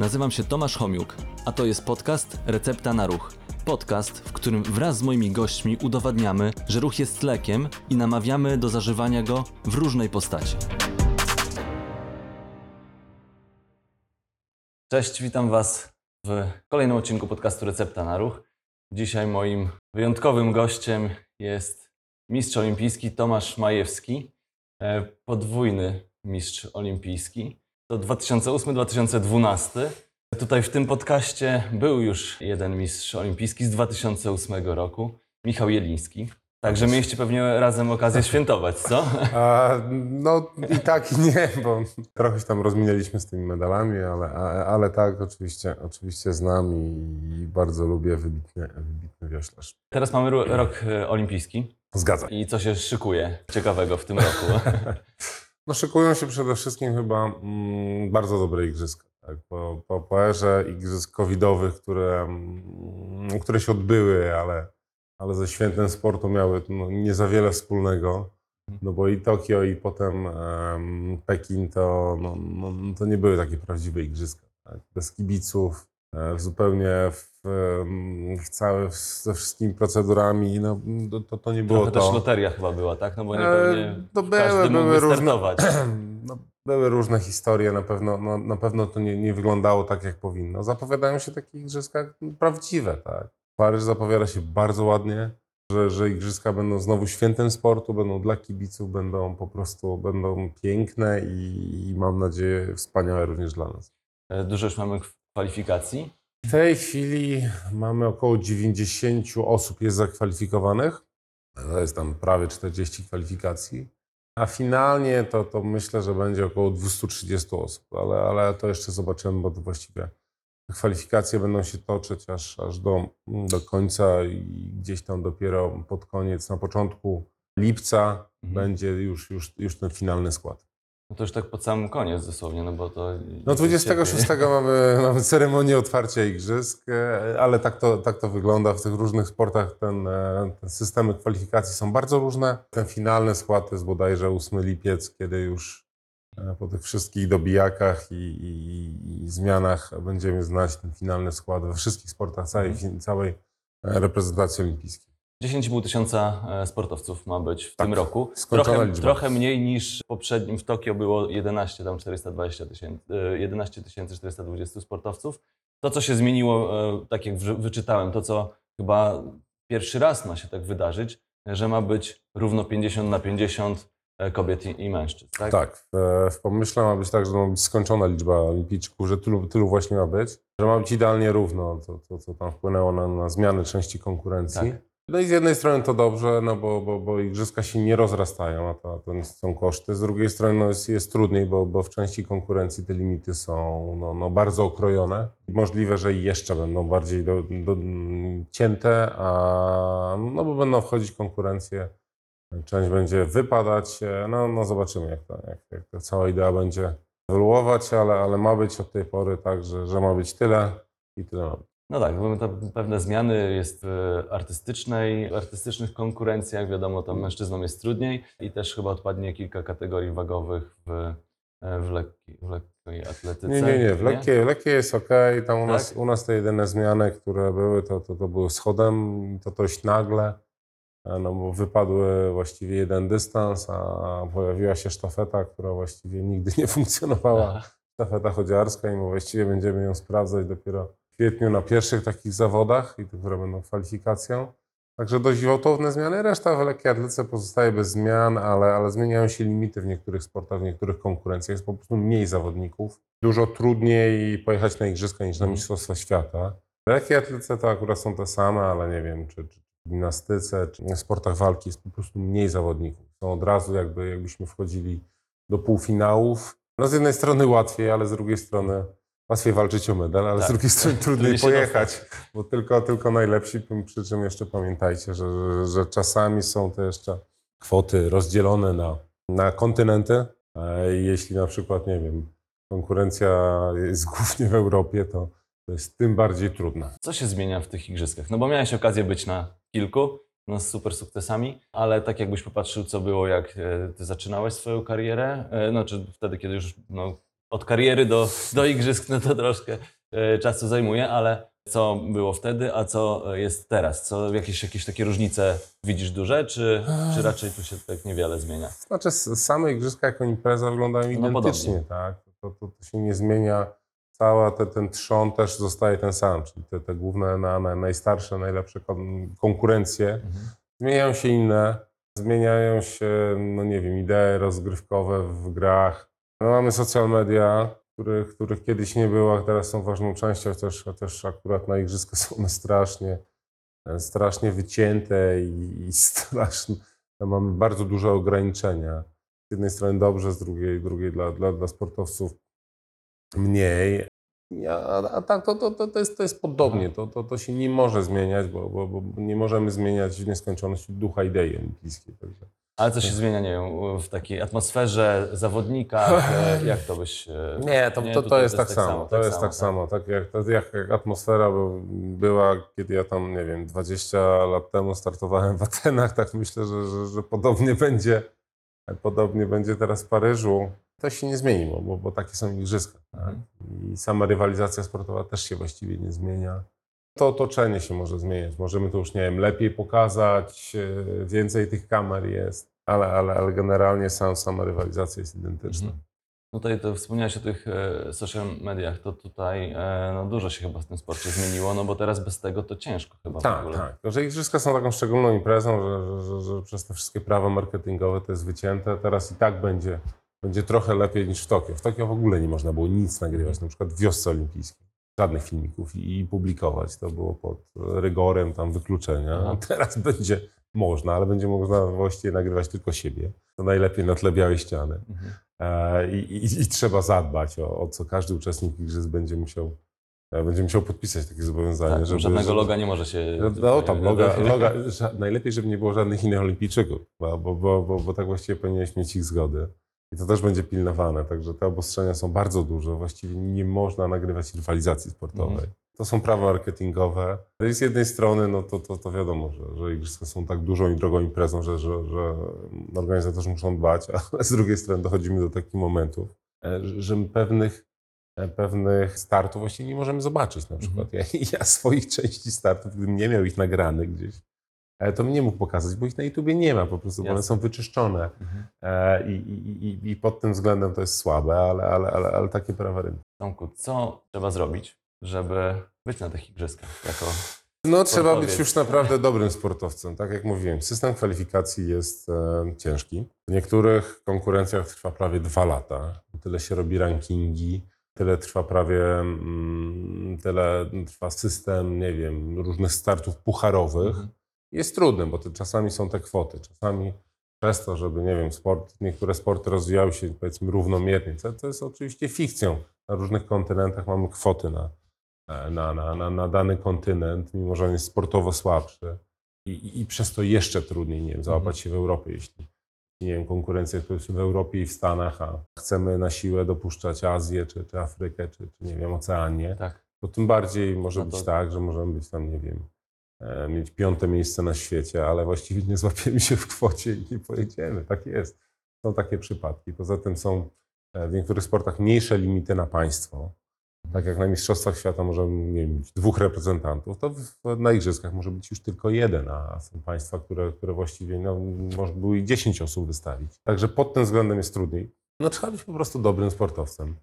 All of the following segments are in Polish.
Nazywam się Tomasz Homiuk, a to jest podcast Recepta na Ruch. Podcast, w którym wraz z moimi gośćmi udowadniamy, że ruch jest lekiem i namawiamy do zażywania go w różnej postaci. Cześć, witam Was w kolejnym odcinku podcastu Recepta na Ruch. Dzisiaj moim wyjątkowym gościem jest mistrz olimpijski Tomasz Majewski, e, podwójny mistrz olimpijski. To 2008-2012. Tutaj w tym podcaście był już jeden mistrz olimpijski z 2008 roku, Michał Jeliński. Także mieliście pewnie razem okazję świętować, co? A, no i tak i nie, bo trochę się tam rozminęliśmy z tymi medalami, ale, ale tak, oczywiście, oczywiście znam i, bardzo lubię wybitny, wybitny wioślarz. Teraz mamy ro- rok olimpijski Zgadza. i co się szykuje ciekawego w tym roku? No szykują się przede wszystkim chyba mm, bardzo dobre igrzyska. Tak? Po, po, po erze igrzysk covidowych, które, mm, które się odbyły, ale, ale ze świętem sportu miały no, nie za wiele wspólnego. No bo i Tokio, i potem em, Pekin to, no, no, to nie były takie prawdziwe igrzyska. Tak? Bez kibiców, zupełnie w, całe, ze wszystkimi procedurami, no, to, to nie było Trochę to. też loteria chyba była, tak? No bo nie E, to każdy były- były różne-. No, były różne historie, na pewno, no, na pewno to nie, nie wyglądało tak, jak powinno. Zapowiadają się takie igrzyska prawdziwe, tak. Paryż zapowiada się bardzo ładnie, że, że igrzyska będą znowu świętem sportu, będą dla kibiców, będą po prostu będą piękne i, i mam nadzieję wspaniałe również dla nas. E, Dużo już mamy kwalifikacji. W tej chwili mamy około 90 osób jest zakwalifikowanych. To jest tam prawie 40 kwalifikacji. A finalnie to, to myślę, że będzie około 230 osób, ale, ale to jeszcze zobaczymy, bo to właściwie kwalifikacje będą się toczyć aż, aż do, do końca i gdzieś tam dopiero pod koniec, na początku lipca Mhm. będzie już, już, już ten finalny skład. No to już tak pod sam koniec dosłownie, no bo to... No 26 mamy, mamy ceremonię otwarcia igrzysk, e, ale tak to, tak to wygląda. W tych różnych sportach ten, e, te systemy kwalifikacji są bardzo różne. Ten finalny skład jest bodajże 8 lipiec, kiedy już e, po tych wszystkich dobijakach i, i, i zmianach będziemy znać ten finalny skład we wszystkich sportach całej, całej reprezentacji olimpijskiej. 10,5 tysiąca e, sportowców ma być w Tak, tym roku. skończona Trochę, liczba. trochę mniej niż w poprzednim. W Tokio było 11, tam 420 tysięcy, e, 11 420 sportowców. To, co się zmieniło, e, tak jak wyczytałem, to, co chyba pierwszy raz ma się tak wydarzyć, że ma być równo 50 na 50 e, kobiet i, i mężczyzn. Tak? Tak, w, w pomyśle ma być tak, że ma być skończona liczba olimpijczyków, że tylu, tylu właśnie ma być, że ma być idealnie równo, to, to co tam wpłynęło na, na zmiany części konkurencji. Tak. No i z jednej strony to dobrze, no bo, bo, bo igrzyska się nie rozrastają, a to, to są koszty. Z drugiej strony no jest, jest trudniej, bo, bo w części konkurencji te limity są no, no bardzo okrojone. Możliwe, że jeszcze będą bardziej do, do, cięte, a, no bo będą wchodzić konkurencje Część będzie wypadać. No, no zobaczymy, jak, to, jak, jak ta cała idea będzie ewoluować, ale, ale ma być od tej pory tak, że, że ma być tyle i tyle ma być. No tak, mamy tam pewne zmiany, jest w artystycznej, w artystycznych konkurencjach, wiadomo, tam mężczyznom jest trudniej i też chyba odpadnie kilka kategorii wagowych w, w, lekki, w lekkiej atletyce. Nie, nie, nie. W lekkiej, lekkiej jest ok. Tam u, Tak? nas, u nas te jedyne zmiany, które były, to, to, to były schodem, to dość nagle. E, No bo wypadły właściwie jeden dystans, a pojawiła się sztafeta, która właściwie nigdy nie funkcjonowała. Aha. sztafeta chodziarska i my właściwie będziemy ją sprawdzać dopiero kwietniu na pierwszych takich zawodach, i te, które będą kwalifikacją. Także dość gwałtowne zmiany. Reszta w lekkiej atletyce pozostaje bez zmian, ale, ale zmieniają się limity w niektórych sportach, w niektórych konkurencjach. Jest po prostu mniej zawodników. Dużo trudniej pojechać na igrzyska niż na Mhm. Mistrzostwa Świata. W lekkiej atletyce to akurat są te same, ale nie wiem, czy, czy w gimnastyce, czy w sportach walki jest po prostu mniej zawodników. Są od razu jakby, jakbyśmy wchodzili do półfinałów. No z jednej strony łatwiej, ale z drugiej strony łatwiej walczyć o medal, ale Tak. z drugiej strony trudniej pojechać, bo tylko, tylko najlepsi, przy czym jeszcze pamiętajcie, że, że, że czasami są te jeszcze kwoty rozdzielone na, na kontynenty. Jeśli na przykład, nie wiem, konkurencja jest głównie w Europie, to, to jest tym bardziej trudna. Co się zmienia w tych igrzyskach? No bo miałeś okazję być na kilku, no z super sukcesami, ale tak jakbyś popatrzył, co było, jak e, ty zaczynałeś swoją karierę, e, no czy wtedy, kiedy już no, od kariery do, do igrzysk, no to troszkę e, czasu zajmuje, ale co było wtedy, a co jest teraz? Co, jakieś, jakieś takie różnice widzisz duże, czy, czy raczej tu się tak niewiele zmienia? Znaczy, same igrzyska jako impreza wyglądają No, identycznie, tak? To, to, to się nie zmienia. Cała te, ten trzon też zostaje ten sam, czyli te, te główne, na, na, najstarsze, najlepsze kon, konkurencje. Mhm. Zmieniają się inne, zmieniają się, no nie wiem, idee rozgrywkowe w grach. No, mamy social media, których, których kiedyś nie było, a teraz są ważną częścią, też, też akurat na igrzyska są one strasznie, e, strasznie wycięte i, i no, mamy bardzo duże ograniczenia. Z jednej strony dobrze, z drugiej, drugiej dla, dla, dla sportowców mniej. A a tak, to, to, to, to, jest, to jest podobnie, to, to, to się nie może zmieniać, bo, bo, bo nie możemy zmieniać w nieskończoność ducha idei olimpijskiej. Także. Ale co się zmienia, nie wiem, w takiej atmosferze, zawodnikach, e, jak to byś... e, Nie, to, Nie, to, to, tutaj jest tak samo. To jest tak samo. Tak jak, tak jak, jak atmosfera by- była, kiedy ja tam, nie wiem, 20 lat temu startowałem w Atenach, tak myślę, że, że, że podobnie będzie. Podobnie będzie teraz w Paryżu. To się nie zmieniło, bo, bo takie są igrzyska. Tak? I sama rywalizacja sportowa też się właściwie nie zmienia. To otoczenie się może zmieniać. Możemy to już, nie wiem, lepiej pokazać, e, więcej tych kamer jest, ale, ale, ale generalnie sam, sama rywalizacja jest identyczna. Mhm. No tutaj to wspomniałeś o tych e, social mediach, to tutaj e, no, dużo się chyba w tym sporcie zmieniło, no bo teraz bez tego to ciężko chyba w Tak, ogóle. tak. To, Że igrzyska są taką szczególną imprezą, że, że, że, że przez te wszystkie prawa marketingowe to jest wycięte. Teraz i tak będzie, będzie trochę lepiej niż w Tokio. W Tokio w ogóle nie można było nic nagrywać, na przykład w wiosce olimpijskiej. Żadnych filmików i, publikować. To było pod rygorem tam wykluczenia. Aha. A teraz będzie można, ale będzie można właściwie nagrywać tylko siebie. To najlepiej na tle białej ściany. Mhm. E, I, i, I trzeba zadbać o, o co każdy uczestnik igrzysk będzie musiał, e, będzie musiał podpisać takie zobowiązanie. Tak, żeby, żadnego loga nie może się... no, no tam loga, loga, najlepiej, żeby nie było żadnych innych olimpijczyków, bo, bo, bo, bo, bo tak właściwie powinieneś mieć ich zgody. I to też będzie pilnowane, także te obostrzenia są bardzo duże. Właściwie nie można nagrywać rywalizacji sportowej. Mhm. To są prawa marketingowe. I z jednej strony, no to, to, to wiadomo, że, że igrzyska są tak dużą i drogą imprezą, że, że, że organizatorzy muszą dbać, ale z drugiej strony dochodzimy do takich momentów, e, że pewnych e, pewnych startów właśnie nie możemy zobaczyć. Na przykład ja, ja swoich części startów, gdybym nie miał ich nagranych gdzieś, to bym nie mógł pokazać, bo ich na YouTubie nie ma po prostu, bo one są wyczyszczone. Mhm. E, I, i, i, pod tym względem to jest słabe, ale, ale, ale, ale takie prawa rynku. Tomku, co trzeba zrobić, żeby być na tych igrzyskach jako... No trzeba być już naprawdę dobrym sportowcem. Tak jak mówiłem, system kwalifikacji jest e, ciężki. W niektórych konkurencjach trwa prawie dwa lata. Tyle się robi rankingi, tyle trwa prawie, mm, tyle trwa system, nie wiem, różnych startów pucharowych. Mhm. Jest trudne, bo to czasami są te kwoty. Czasami przez to, żeby, nie wiem, sport, niektóre sporty rozwijały się powiedzmy równomiernie, co to jest oczywiście fikcją. Na różnych kontynentach mamy kwoty na, na, na, na, na dany kontynent, mimo że on jest sportowo słabszy. I, i, I przez to jeszcze trudniej, nie wiem, załapać się w Europie, jeśli, nie wiem, konkurencja jest w Europie i w Stanach, a chcemy na siłę dopuszczać Azję, czy, czy Afrykę, czy, czy nie wiem, Oceanię, Tak. to tym bardziej może No to- być tak, że możemy być tam, nie wiem, e, mieć piąte miejsce na świecie, ale właściwie nie złapiemy się w kwocie i nie pojedziemy. Tak jest. Są takie przypadki. Poza tym są e, w niektórych sportach mniejsze limity na państwo. Tak jak na Mistrzostwach Świata możemy mieć dwóch reprezentantów, to na Igrzyskach może być już tylko jeden, a są państwa, które, które właściwie no, można było i 10 osób wystawić. Także pod tym względem jest trudniej. No trzeba być po prostu dobrym sportowcem.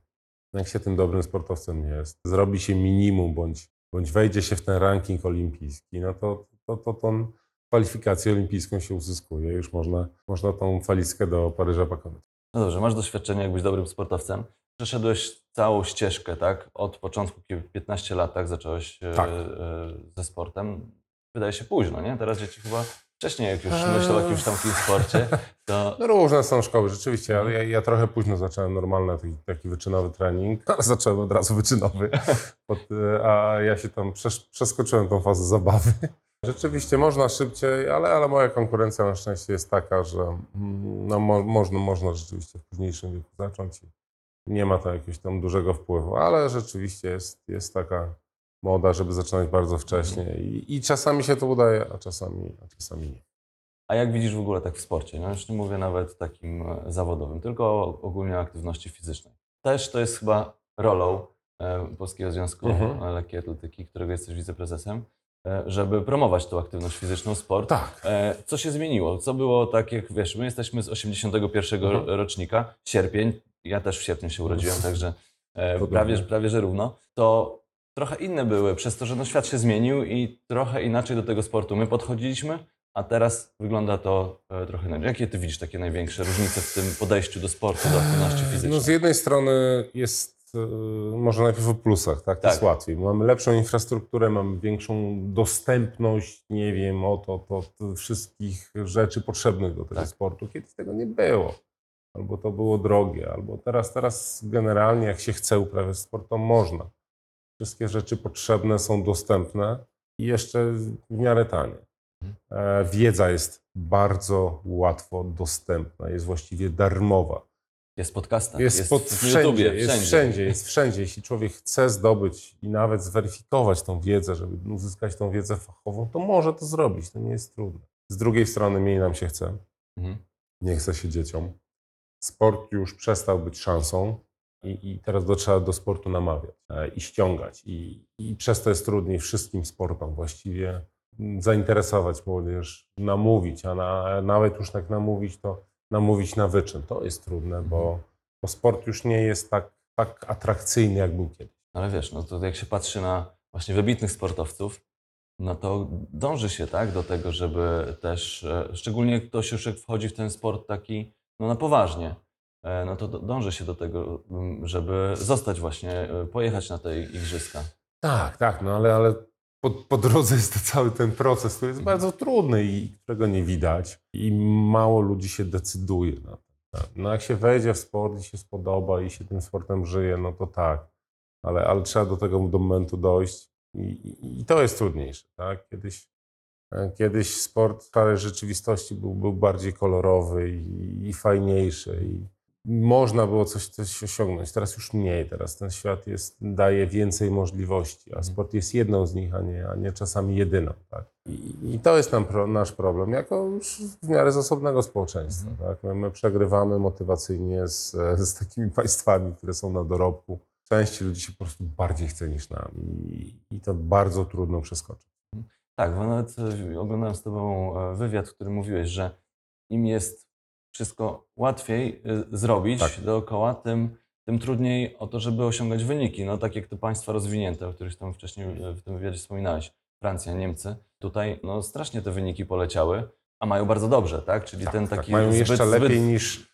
Jak się tym dobrym sportowcem jest, zrobi się minimum bądź, bądź wejdzie się w ten ranking olimpijski, no to, to, to tą kwalifikację olimpijską się uzyskuje. Już można, można tą walizkę do Paryża pakować. No dobrze, masz doświadczenie, jak być dobrym sportowcem. Przeszedłeś całą ścieżkę, tak? Od początku, kiedy 15 lat, tak? Zacząłeś e, Tak. e, ze sportem. Wydaje się późno, nie? Teraz dzieci chyba wcześniej, jak już myślą o jakimś tam sporcie, to No różne są szkoły, rzeczywiście, ale ja, ja trochę późno zacząłem normalny taki, taki wyczynowy trening, ale zacząłem od razu wyczynowy, Pod, a ja się tam przesz, przeskoczyłem tą fazę zabawy. Rzeczywiście można szybciej, ale, ale moja konkurencja na szczęście jest taka, że mm, no, mo, można, można rzeczywiście w późniejszym wieku zacząć i nie ma to jakiegoś tam dużego wpływu, ale rzeczywiście jest, jest taka moda, żeby zaczynać bardzo wcześnie i, i czasami się to udaje, a czasami, a czasami nie. A jak widzisz w ogóle tak w sporcie? No już nie mówię nawet takim e, zawodowym, tylko ogólnie o aktywności fizycznej. też to jest chyba rolą e, Polskiego Związku Mhm. Lekkiej Atletyki, którego jesteś wiceprezesem, e, żeby promować tą aktywność fizyczną, sport. Tak. Co się zmieniło? Co było tak, jak wiesz, my jesteśmy z 81 Mhm. rocznika, sierpień, ja też w sierpniu się urodziłem, także prawie, prawie że równo, to trochę inne były, przez to, że no, świat się zmienił i trochę inaczej do tego sportu my podchodziliśmy, a teraz wygląda to e, trochę inaczej. Jakie ty widzisz takie największe różnice w tym podejściu do sportu, do aktywności fizycznej? No z jednej strony jest, e, może najpierw o plusach, tak? To Tak. jest łatwiej. Mamy lepszą infrastrukturę, mamy większą dostępność, nie wiem, o to, to, to wszystkich rzeczy potrzebnych do tego Tak. sportu. Kiedyś tego nie było. Albo to było drogie, albo teraz, teraz generalnie jak się chce uprawiać sport, to można. Wszystkie rzeczy potrzebne są dostępne i jeszcze w miarę tanie. E, Wiedza jest bardzo łatwo dostępna, jest właściwie darmowa. Jest podcastem, Jest, jest pod, w wszędzie, YouTubie, jest wszędzie, jest wszędzie. Jeśli człowiek chce zdobyć i nawet zweryfikować tą wiedzę, żeby uzyskać tą wiedzę fachową, to może to zrobić, to nie jest trudne. Z drugiej strony mniej nam się chce, Mhm. nie chce się dzieciom. Sport już przestał być szansą i, i teraz do, trzeba do sportu namawiać e, i ściągać. I, I przez to jest trudniej wszystkim sportom właściwie zainteresować młodzież, namówić, a na, nawet już tak namówić, to namówić na wyczyn. To jest trudne, bo, bo sport już nie jest tak, tak atrakcyjny, jak był kiedyś. Ale wiesz, no to jak się patrzy na właśnie wybitnych sportowców, no to dąży się tak do tego, żeby też, e, szczególnie ktoś już wchodzi w ten sport taki no na poważnie, no to dąży się do tego, m, żeby zostać właśnie, e, pojechać na te igrzyska. Tak, tak, no ale, ale po, po drodze jest cały ten proces, który jest bardzo trudny i którego nie widać. I mało ludzi się decyduje na to. tak. No jak się wejdzie w sport i się spodoba i się tym sportem żyje, no to tak. Ale, ale trzeba do tego momentu dojść i, i, i to jest trudniejsze. Tak? Kiedyś, e, kiedyś sport starej rzeczywistości był, był bardziej kolorowy i, i fajniejszy. I, można było coś, coś osiągnąć. Teraz już mniej. Teraz ten świat jest, daje więcej możliwości, a Mhm. sport jest jedną z nich, a nie, a nie czasami jedyną. Tak? I, I to jest nam pro, nasz problem, jako już w miarę zasobnego społeczeństwa. Mhm. Tak? My, my przegrywamy motywacyjnie z, z takimi państwami, które są na dorobku. Części ludzi się po prostu bardziej chce niż nam i, i to bardzo trudno przeskoczyć. Tak, bo nawet e, oglądałem z Tobą e, wywiad, w którym mówiłeś, że im jest wszystko łatwiej e, zrobić Tak. dookoła, tym, tym trudniej o to, żeby osiągać wyniki. No tak jak te państwa rozwinięte, o których tam wcześniej e, w tym wywiadzie wspominałeś, Francja, Niemcy, tutaj no strasznie te wyniki poleciały, a mają bardzo dobrze, tak? Czyli Tak, ten tak. taki Mają zbyt, jeszcze lepiej zbyt... niż,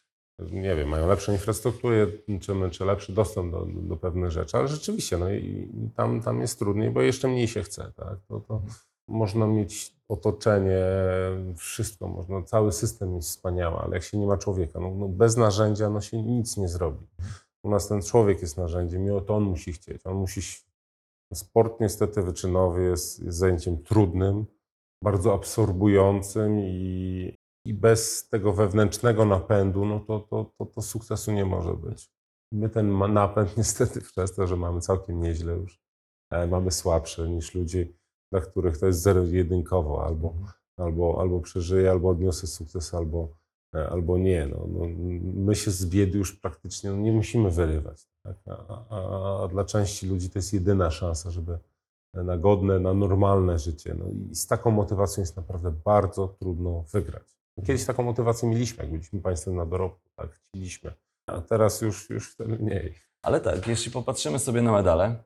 nie wiem, mają lepszą infrastrukturę, czy, czy lepszy dostęp do, do pewnych rzeczy, ale rzeczywiście, no i i tam, tam jest trudniej, bo jeszcze mniej się chce, tak? To, to można mieć otoczenie, wszystko, można, cały system jest wspaniały, ale jak się nie ma człowieka, no, no bez narzędzia no się nic nie zrobi. U nas ten człowiek jest narzędziem i to on musi chcieć, on musi... Sport niestety wyczynowy jest, jest zajęciem trudnym, bardzo absorbującym i, i bez tego wewnętrznego napędu, no to, to, to, to sukcesu nie może być. My ten napęd niestety przez to, że mamy całkiem nieźle już, e, mamy słabszy niż ludzie, dla których to jest zero-jedynkowo, albo, albo, albo przeżyje, albo odniosę sukces, albo, e, albo nie. No, no, my się z biedy już praktycznie no, nie musimy wyrywać. Tak? A, a, a dla części ludzi to jest jedyna szansa, żeby na godne, na normalne życie. No i z taką motywacją jest naprawdę bardzo trudno wygrać. Kiedyś taką motywację mieliśmy, jak byliśmy państwem na dorobku, tak, chcieliśmy. A teraz już, już wtedy mniej. Ale tak, jeśli popatrzymy sobie na medale,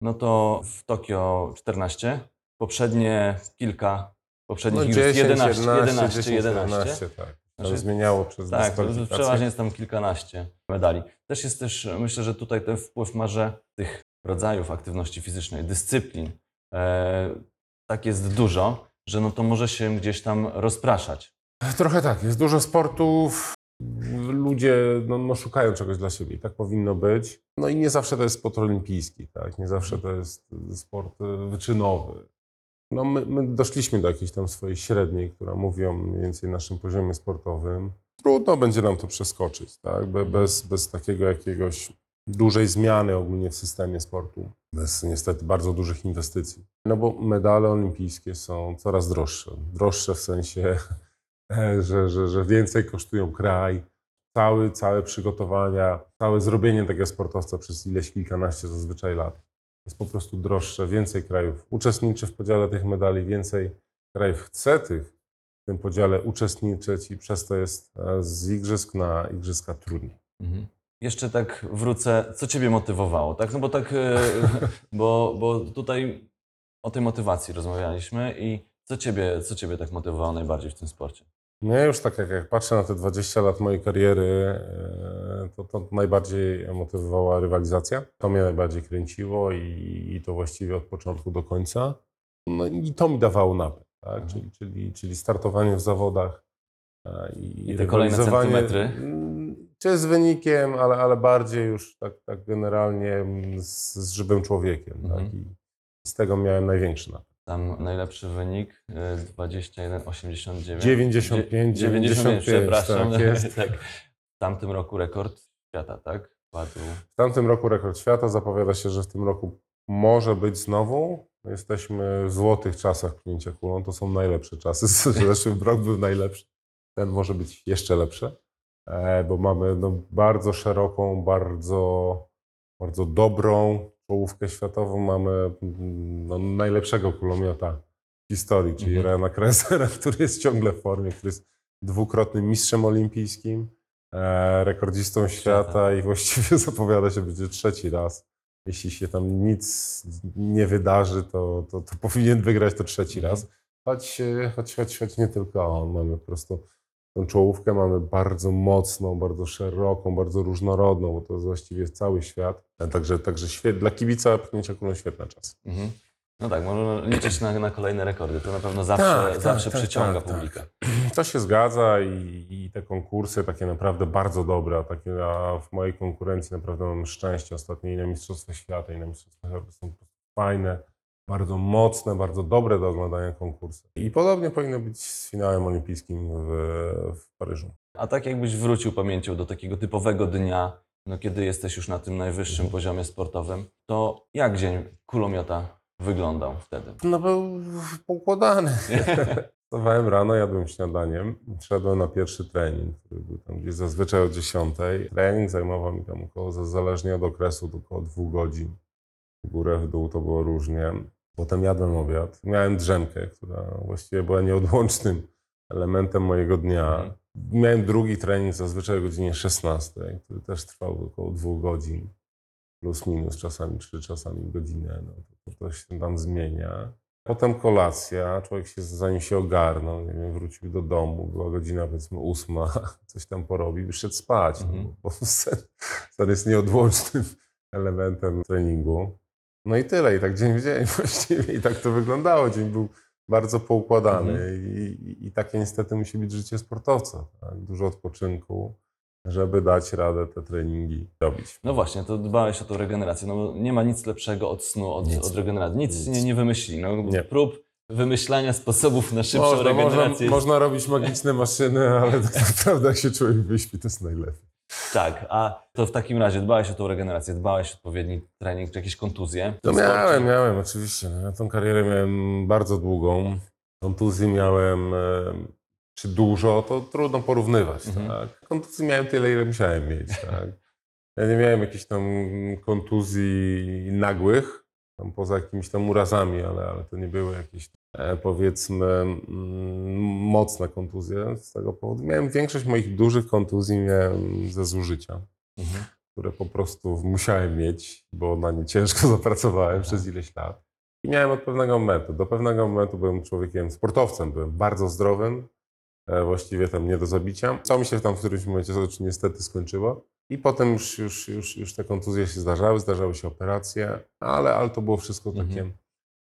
no to w Tokio 14, poprzednie kilka, poprzednich No igrzysk 10, 11, 11, 11, 11. 11 tak. To Znaczy- zmieniało przez Tak, przeważnie jest tam kilkanaście medali. Też jest też, myślę, że tutaj ten wpływ ma, że tych rodzajów aktywności fizycznej, dyscyplin, e, tak jest dużo, że no to może się gdzieś tam rozpraszać. Trochę tak, jest dużo sportów. Ludzie no, no, szukają czegoś dla siebie tak powinno być. No i nie zawsze to jest sport olimpijski, tak? nie zawsze to jest sport y, wyczynowy. No my, my doszliśmy do jakiejś tam swojej średniej, która mówi o mniej więcej naszym poziomie sportowym. Trudno będzie nam to przeskoczyć, tak? Be, bez, bez takiego jakiegoś dużej zmiany ogólnie w systemie sportu, bez niestety bardzo dużych inwestycji. No bo medale olimpijskie są coraz droższe. Droższe w sensie, że, że, że więcej kosztują kraj. cały, całe przygotowania, całe zrobienie takiego sportowca przez ileś kilkanaście zazwyczaj lat jest po prostu droższe. Więcej krajów uczestniczy w podziale tych medali, więcej krajów chce tych w tym podziale uczestniczyć i przez to jest e, z igrzysk na igrzyska trudniej. Mhm. Jeszcze tak wrócę, co Ciebie motywowało, tak? No bo tak, e, bo, bo tutaj o tej motywacji rozmawialiśmy i co Ciebie, co ciebie tak motywowało najbardziej w tym sporcie? Mnie już tak jak, jak patrzę na te 20 lat mojej kariery, e, to, to najbardziej motywowała rywalizacja. To mnie najbardziej kręciło i, i to właściwie od początku do końca. No i to mi dawało napęd, tak? Mhm. czyli, czyli, czyli startowanie w zawodach e, i, I te kolejne centymetry? mm, Czy z wynikiem, ale, ale bardziej już tak, tak generalnie z, z żywym człowiekiem. Mhm. Tak? I z tego miałem największy napęd. Tam najlepszy wynik e, 21,89. 95, 95, przepraszam. tak jest. tak. W tamtym roku rekord świata, tak? Padł. W tamtym roku rekord świata. Zapowiada się, że w tym roku może być znowu. Jesteśmy w złotych czasach pchnięcia kulą. To są najlepsze czasy. Zeszły rok był najlepszy. Ten może być jeszcze lepszy, e, bo mamy no, bardzo szeroką, bardzo, bardzo dobrą czołówkę światową. Mamy mm, no, najlepszego kulomiota w historii, czyli Mhm. Ryana Kressera, który jest ciągle w formie, który jest dwukrotnym mistrzem olimpijskim, e, rekordzistą świata Świata. i właściwie zapowiada się będzie trzeci raz. Jeśli się tam nic nie wydarzy, to, to, to powinien wygrać to trzeci Mhm. raz. Choć, e, choć, choć, choć nie tylko on. Mamy po prostu tą czołówkę mamy bardzo mocną, bardzo szeroką, bardzo różnorodną, bo to jest właściwie cały świat. Także, także świet, dla kibica pchnięcia kulą świetny czas. Mhm. No tak, można liczyć na, na kolejne rekordy. To na pewno zawsze, Tak, tak, zawsze tak, przyciąga tak, tak. publikę. To się zgadza i, i te konkursy takie naprawdę bardzo dobre, a takie a w mojej konkurencji naprawdę mam szczęście. Ostatnio i na Mistrzostwa Świata, i na Mistrzostwa Europy są fajne, bardzo mocne, bardzo dobre do oglądania konkursy. I podobnie powinno być z finałem olimpijskim w, w Paryżu. A tak jakbyś wrócił pamięcią do takiego typowego dnia, no kiedy jesteś już na tym najwyższym Mhm. poziomie sportowym, to jak dzień kulomiota wyglądał wtedy? No był poukładany. Wstawałem rano, jadłem śniadaniem, szedłem na pierwszy trening, który był tam gdzieś zazwyczaj o 10. Trening zajmował mi tam około, zależnie od okresu, około dwóch godzin. W górę, w dół to było różnie. Potem jadłem obiad. Miałem drzemkę, która właściwie była nieodłącznym elementem mojego dnia. Mhm. Miałem drugi trening zazwyczaj o godzinie 16, który też trwał około dwóch godzin. Plus minus, czasami trzy, czasami godzinę. No, to, to się tam zmienia. Potem kolacja, człowiek się, zanim się ogarnął, nie wiem, wrócił do domu, była godzina powiedzmy ósma, coś tam porobił i szedł spać, Mhm. no, bo sen, sen jest nieodłącznym elementem treningu. No i tyle, i tak dzień w dzień właściwie, i tak to wyglądało. Dzień był bardzo poukładany Mhm. i, i, i takie niestety musi być życie sportowca. Tak? Dużo odpoczynku, żeby dać radę te treningi robić. No właśnie, to dbałeś o tą regenerację. No bo nie ma nic lepszego od snu, od, Nic. od regeneracji. Nic, Nic. Nie, nie wymyśli. No, Nie. Prób wymyślania sposobów na szybszą Można, można, regenerację. można robić magiczne maszyny, ale tak naprawdę jak się człowiek wyśpi, to jest najlepiej. Tak, a to w takim razie dbałeś o tą regenerację, dbałeś o odpowiedni trening, czy jakieś kontuzje? sporcie? miałem, miałem, oczywiście. Ja tą karierę miałem bardzo długą. Kontuzji miałem, e, czy dużo, to trudno porównywać. Mhm. Tak? Kontuzji miałem tyle, ile musiałem mieć. Tak? Ja nie miałem jakichś tam kontuzji nagłych, tam poza jakimiś tam urazami, ale, ale to nie były jakieś e, powiedzmy mm, mocne kontuzje z tego powodu. Miałem większość moich dużych kontuzji miałem ze zużycia Mhm. które po prostu musiałem mieć, bo na nie ciężko zapracowałem przez ileś lat. I miałem od pewnego momentu. Do pewnego momentu byłem człowiekiem, sportowcem, byłem bardzo zdrowym, e, właściwie tam nie do zabicia. Co mi się tam w którymś momencie to niestety skończyło. I potem już, już, już, już te kontuzje się zdarzały, zdarzały się operacje, ale, ale to było wszystko Mhm. takie,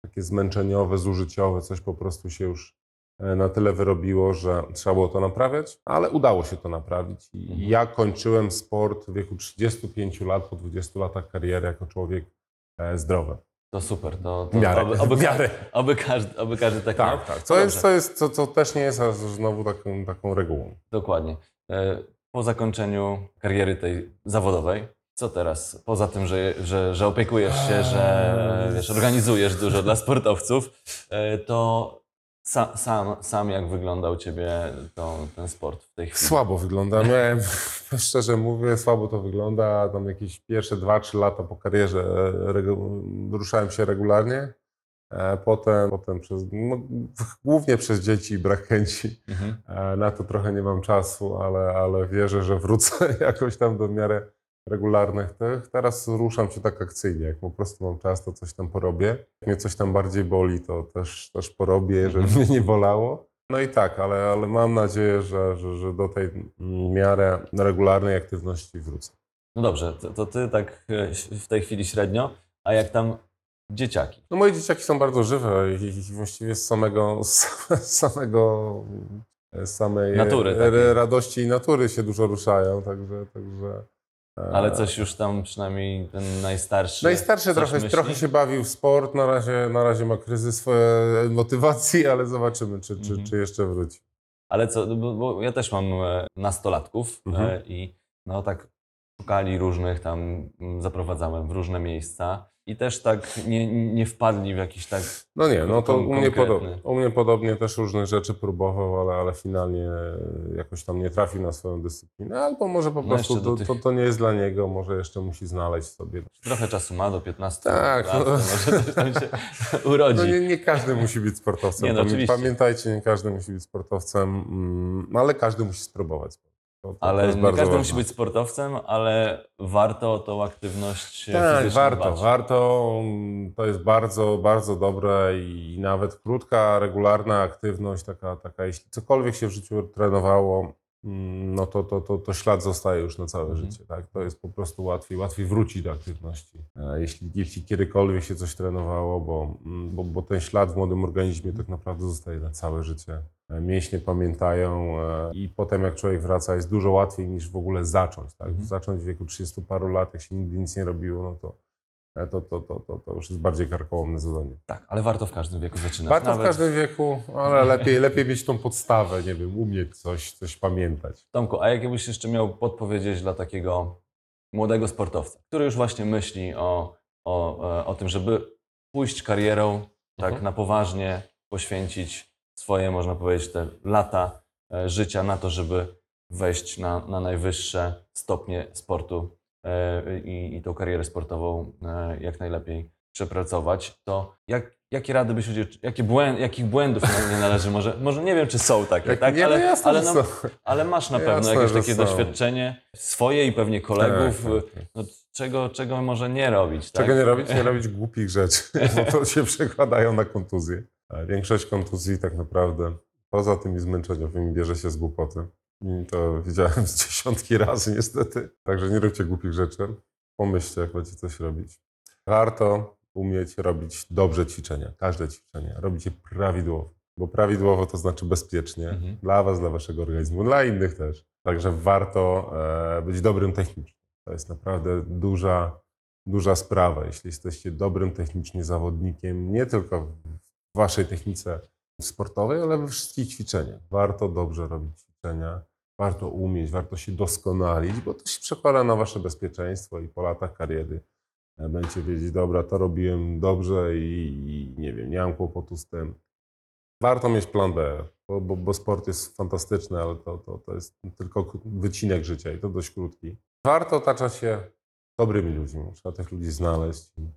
takie zmęczeniowe, zużyciowe, coś po prostu się już e, na tyle wyrobiło, że trzeba było to naprawiać, ale udało się to naprawić. I Mhm. ja kończyłem sport w wieku 35 lat, po 20 latach kariery jako człowiek e, zdrowy. To super. To, to miarę, Oby, oby, miarę. oby, każdy, oby każdy tak Tak, tak. Co, No jest, co, jest, co, co też nie jest znowu taką, taką regułą. Dokładnie. Po zakończeniu kariery tej zawodowej, co teraz? Poza tym, że, że, że opiekujesz się, że wiesz, organizujesz dużo dla sportowców, e, to sa, sam, sam jak wyglądał Ciebie to, ten sport w tej chwili? Słabo wygląda. Miałem, szczerze mówię, słabo to wygląda. Tam jakieś pierwsze 2-3 lata po karierze e, ruszałem się regularnie. E, Potem, potem przez, no, głównie przez dzieci i brak chęci. Mhm. E, Na to trochę nie mam czasu, ale, ale wierzę, że wrócę jakoś tam do miarę regularnych tych. Teraz ruszam się tak akcyjnie. Jak po prostu mam czas, to coś tam porobię. Jak mnie coś tam bardziej boli, to też, też porobię, żeby Mhm. mnie nie bolało. No i tak, ale, ale mam nadzieję, że, że, że do tej miarę regularnej aktywności wrócę. No dobrze, to, to Ty tak e, w tej chwili średnio, a jak tam dzieciaki? No moje dzieciaki są bardzo żywe i, i właściwie z samego, z samego z samej Natury e, takiej. radości i natury się dużo ruszają, także... także e, Ale coś już tam przynajmniej ten najstarszy. Najstarszy trochę, myśli? trochę się bawił w sport, na razie, na razie ma kryzys swoje motywacji, ale zobaczymy, czy, czy, Mhm. czy jeszcze wróci. Ale co, bo, ja też mam e, nastolatków Mhm. e, i no tak szukali różnych tam, zaprowadzałem w różne miejsca i też tak nie, nie wpadli w jakiś tak. No nie, no to u mnie, podobnie, u mnie podobnie też różnych rzeczy próbował, ale, ale finalnie jakoś tam nie trafił na swoją dyscyplinę, albo może po No prostu to, tych- to, to nie jest dla niego, może jeszcze musi znaleźć sobie. Trochę czasu ma do 15 Tak, lat, no. może coś tam się urodzi. No nie, nie każdy musi być sportowcem. Nie, no oczywiście. Pamiętajcie, nie każdy musi być sportowcem, mm, ale każdy musi spróbować. To, to, to Ale nie każdy ważne. musi być sportowcem, ale warto tą aktywność Tak, warto, dbać. warto. To jest bardzo, bardzo dobre i nawet krótka, regularna aktywność, taka, taka jeśli cokolwiek się w życiu trenowało, no to, to, to, to ślad zostaje już na całe Mhm. życie. Tak? To jest po prostu łatwiej, łatwiej wrócić do aktywności. E, Jeśli, jeśli kiedykolwiek się coś trenowało, bo, mm, bo, bo ten ślad w młodym organizmie tak naprawdę zostaje na całe życie. E, Mięśnie pamiętają e, i potem jak człowiek wraca jest dużo łatwiej niż w ogóle zacząć. Tak? Mhm. Zacząć w wieku 30 paru lat, jak się nigdy nic nie robiło, no to, to, to, to, to, to już jest bardziej karkołomne zadanie. Tak, ale warto w każdym wieku zaczynać. Warto w Nawet- każdym wieku, ale lepiej, lepiej mieć tą podstawę, nie wiem, umieć coś, coś pamiętać. Tomku, a jakbyś jeszcze miał podpowiedzieć dla takiego młodego sportowca, który już właśnie myśli o, o, e, o tym, żeby pójść karierą tak Mhm. na poważnie, poświęcić swoje, można powiedzieć, te lata e, życia na to, żeby wejść na, na najwyższe stopnie sportu i, i tą karierę sportową e, jak najlepiej przepracować, to jak, jakie rady byś udzielił, jakie błęd, jakich błędów nie należy, może, może nie wiem, czy są takie, tak? nie, ale, no jasne, ale, no, ale masz na pewno Jasne, jakieś takie doświadczenie swoje i pewnie kolegów, Tak, tak, tak. No, czego, czego może nie robić, tak? Czego nie robić? Nie robić głupich rzeczy, bo to się przekładają na kontuzje. Większość kontuzji tak naprawdę, poza tymi zmęczeniowymi, bierze się z głupoty. I to widziałem z dziesiątki razy niestety. Także nie róbcie głupich rzeczy. Pomyślcie, jak będziecie coś robić. Warto umieć robić dobrze ćwiczenia, każde ćwiczenie. Robić je prawidłowo, bo prawidłowo to znaczy bezpiecznie Mhm. dla Was, dla Waszego organizmu, dla innych też. Także warto e, być dobrym technicznie. To jest naprawdę duża, duża sprawa. Jeśli jesteście dobrym technicznie zawodnikiem, nie tylko w Waszej technice sportowej, ale we wszystkich ćwiczeniach. Warto dobrze robić ćwiczenia, warto umieć, warto się doskonalić, bo to się przekłada na Wasze bezpieczeństwo i po latach kariery e, będziecie wiedzieć, dobra, to robiłem dobrze i, i nie wiem, nie mam kłopotu z tym. Warto mieć plan B, bo, bo, bo sport jest fantastyczny, ale to, to, to jest tylko wycinek życia i to dość krótki. Warto otaczać się dobrymi ludźmi. Trzeba tych ludzi znaleźć i,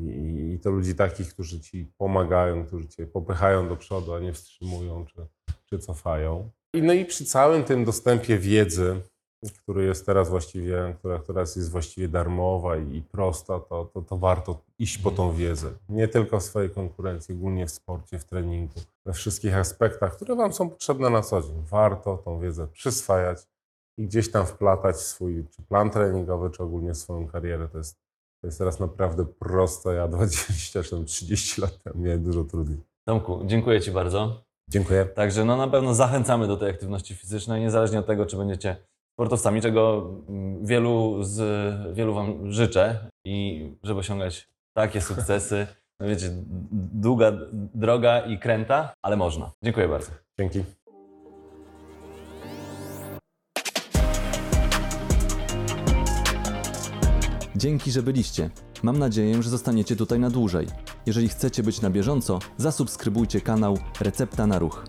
i, i to ludzi takich, którzy ci pomagają, którzy cię popychają do przodu, a nie wstrzymują czy, czy cofają. I, no i przy całym tym dostępie wiedzy, który jest teraz właściwie, która teraz jest właściwie darmowa i, prosta, to, to, to warto iść po tą wiedzę. Nie tylko w swojej konkurencji, ogólnie w sporcie, w treningu, we wszystkich aspektach, które Wam są potrzebne na co dzień. Warto tą wiedzę przyswajać i gdzieś tam wplatać swój czy plan treningowy, czy ogólnie swoją karierę. To jest, to jest teraz naprawdę proste. Ja 20 czy tam 30 lat temu miałem dużo trudniej. Tomku, dziękuję Ci bardzo. Dziękuję. Także no na pewno zachęcamy do tej aktywności fizycznej, niezależnie od tego, czy będziecie sportowcami, czego mm, wielu, z, wielu Wam życzę i żeby osiągać takie sukcesy. No wiecie, długa droga i kręta, ale można. Dziękuję bardzo. Dzięki. Dzięki, że byliście. Mam nadzieję, że zostaniecie tutaj na dłużej. Jeżeli chcecie być na bieżąco, zasubskrybujcie kanał Recepta na Ruch.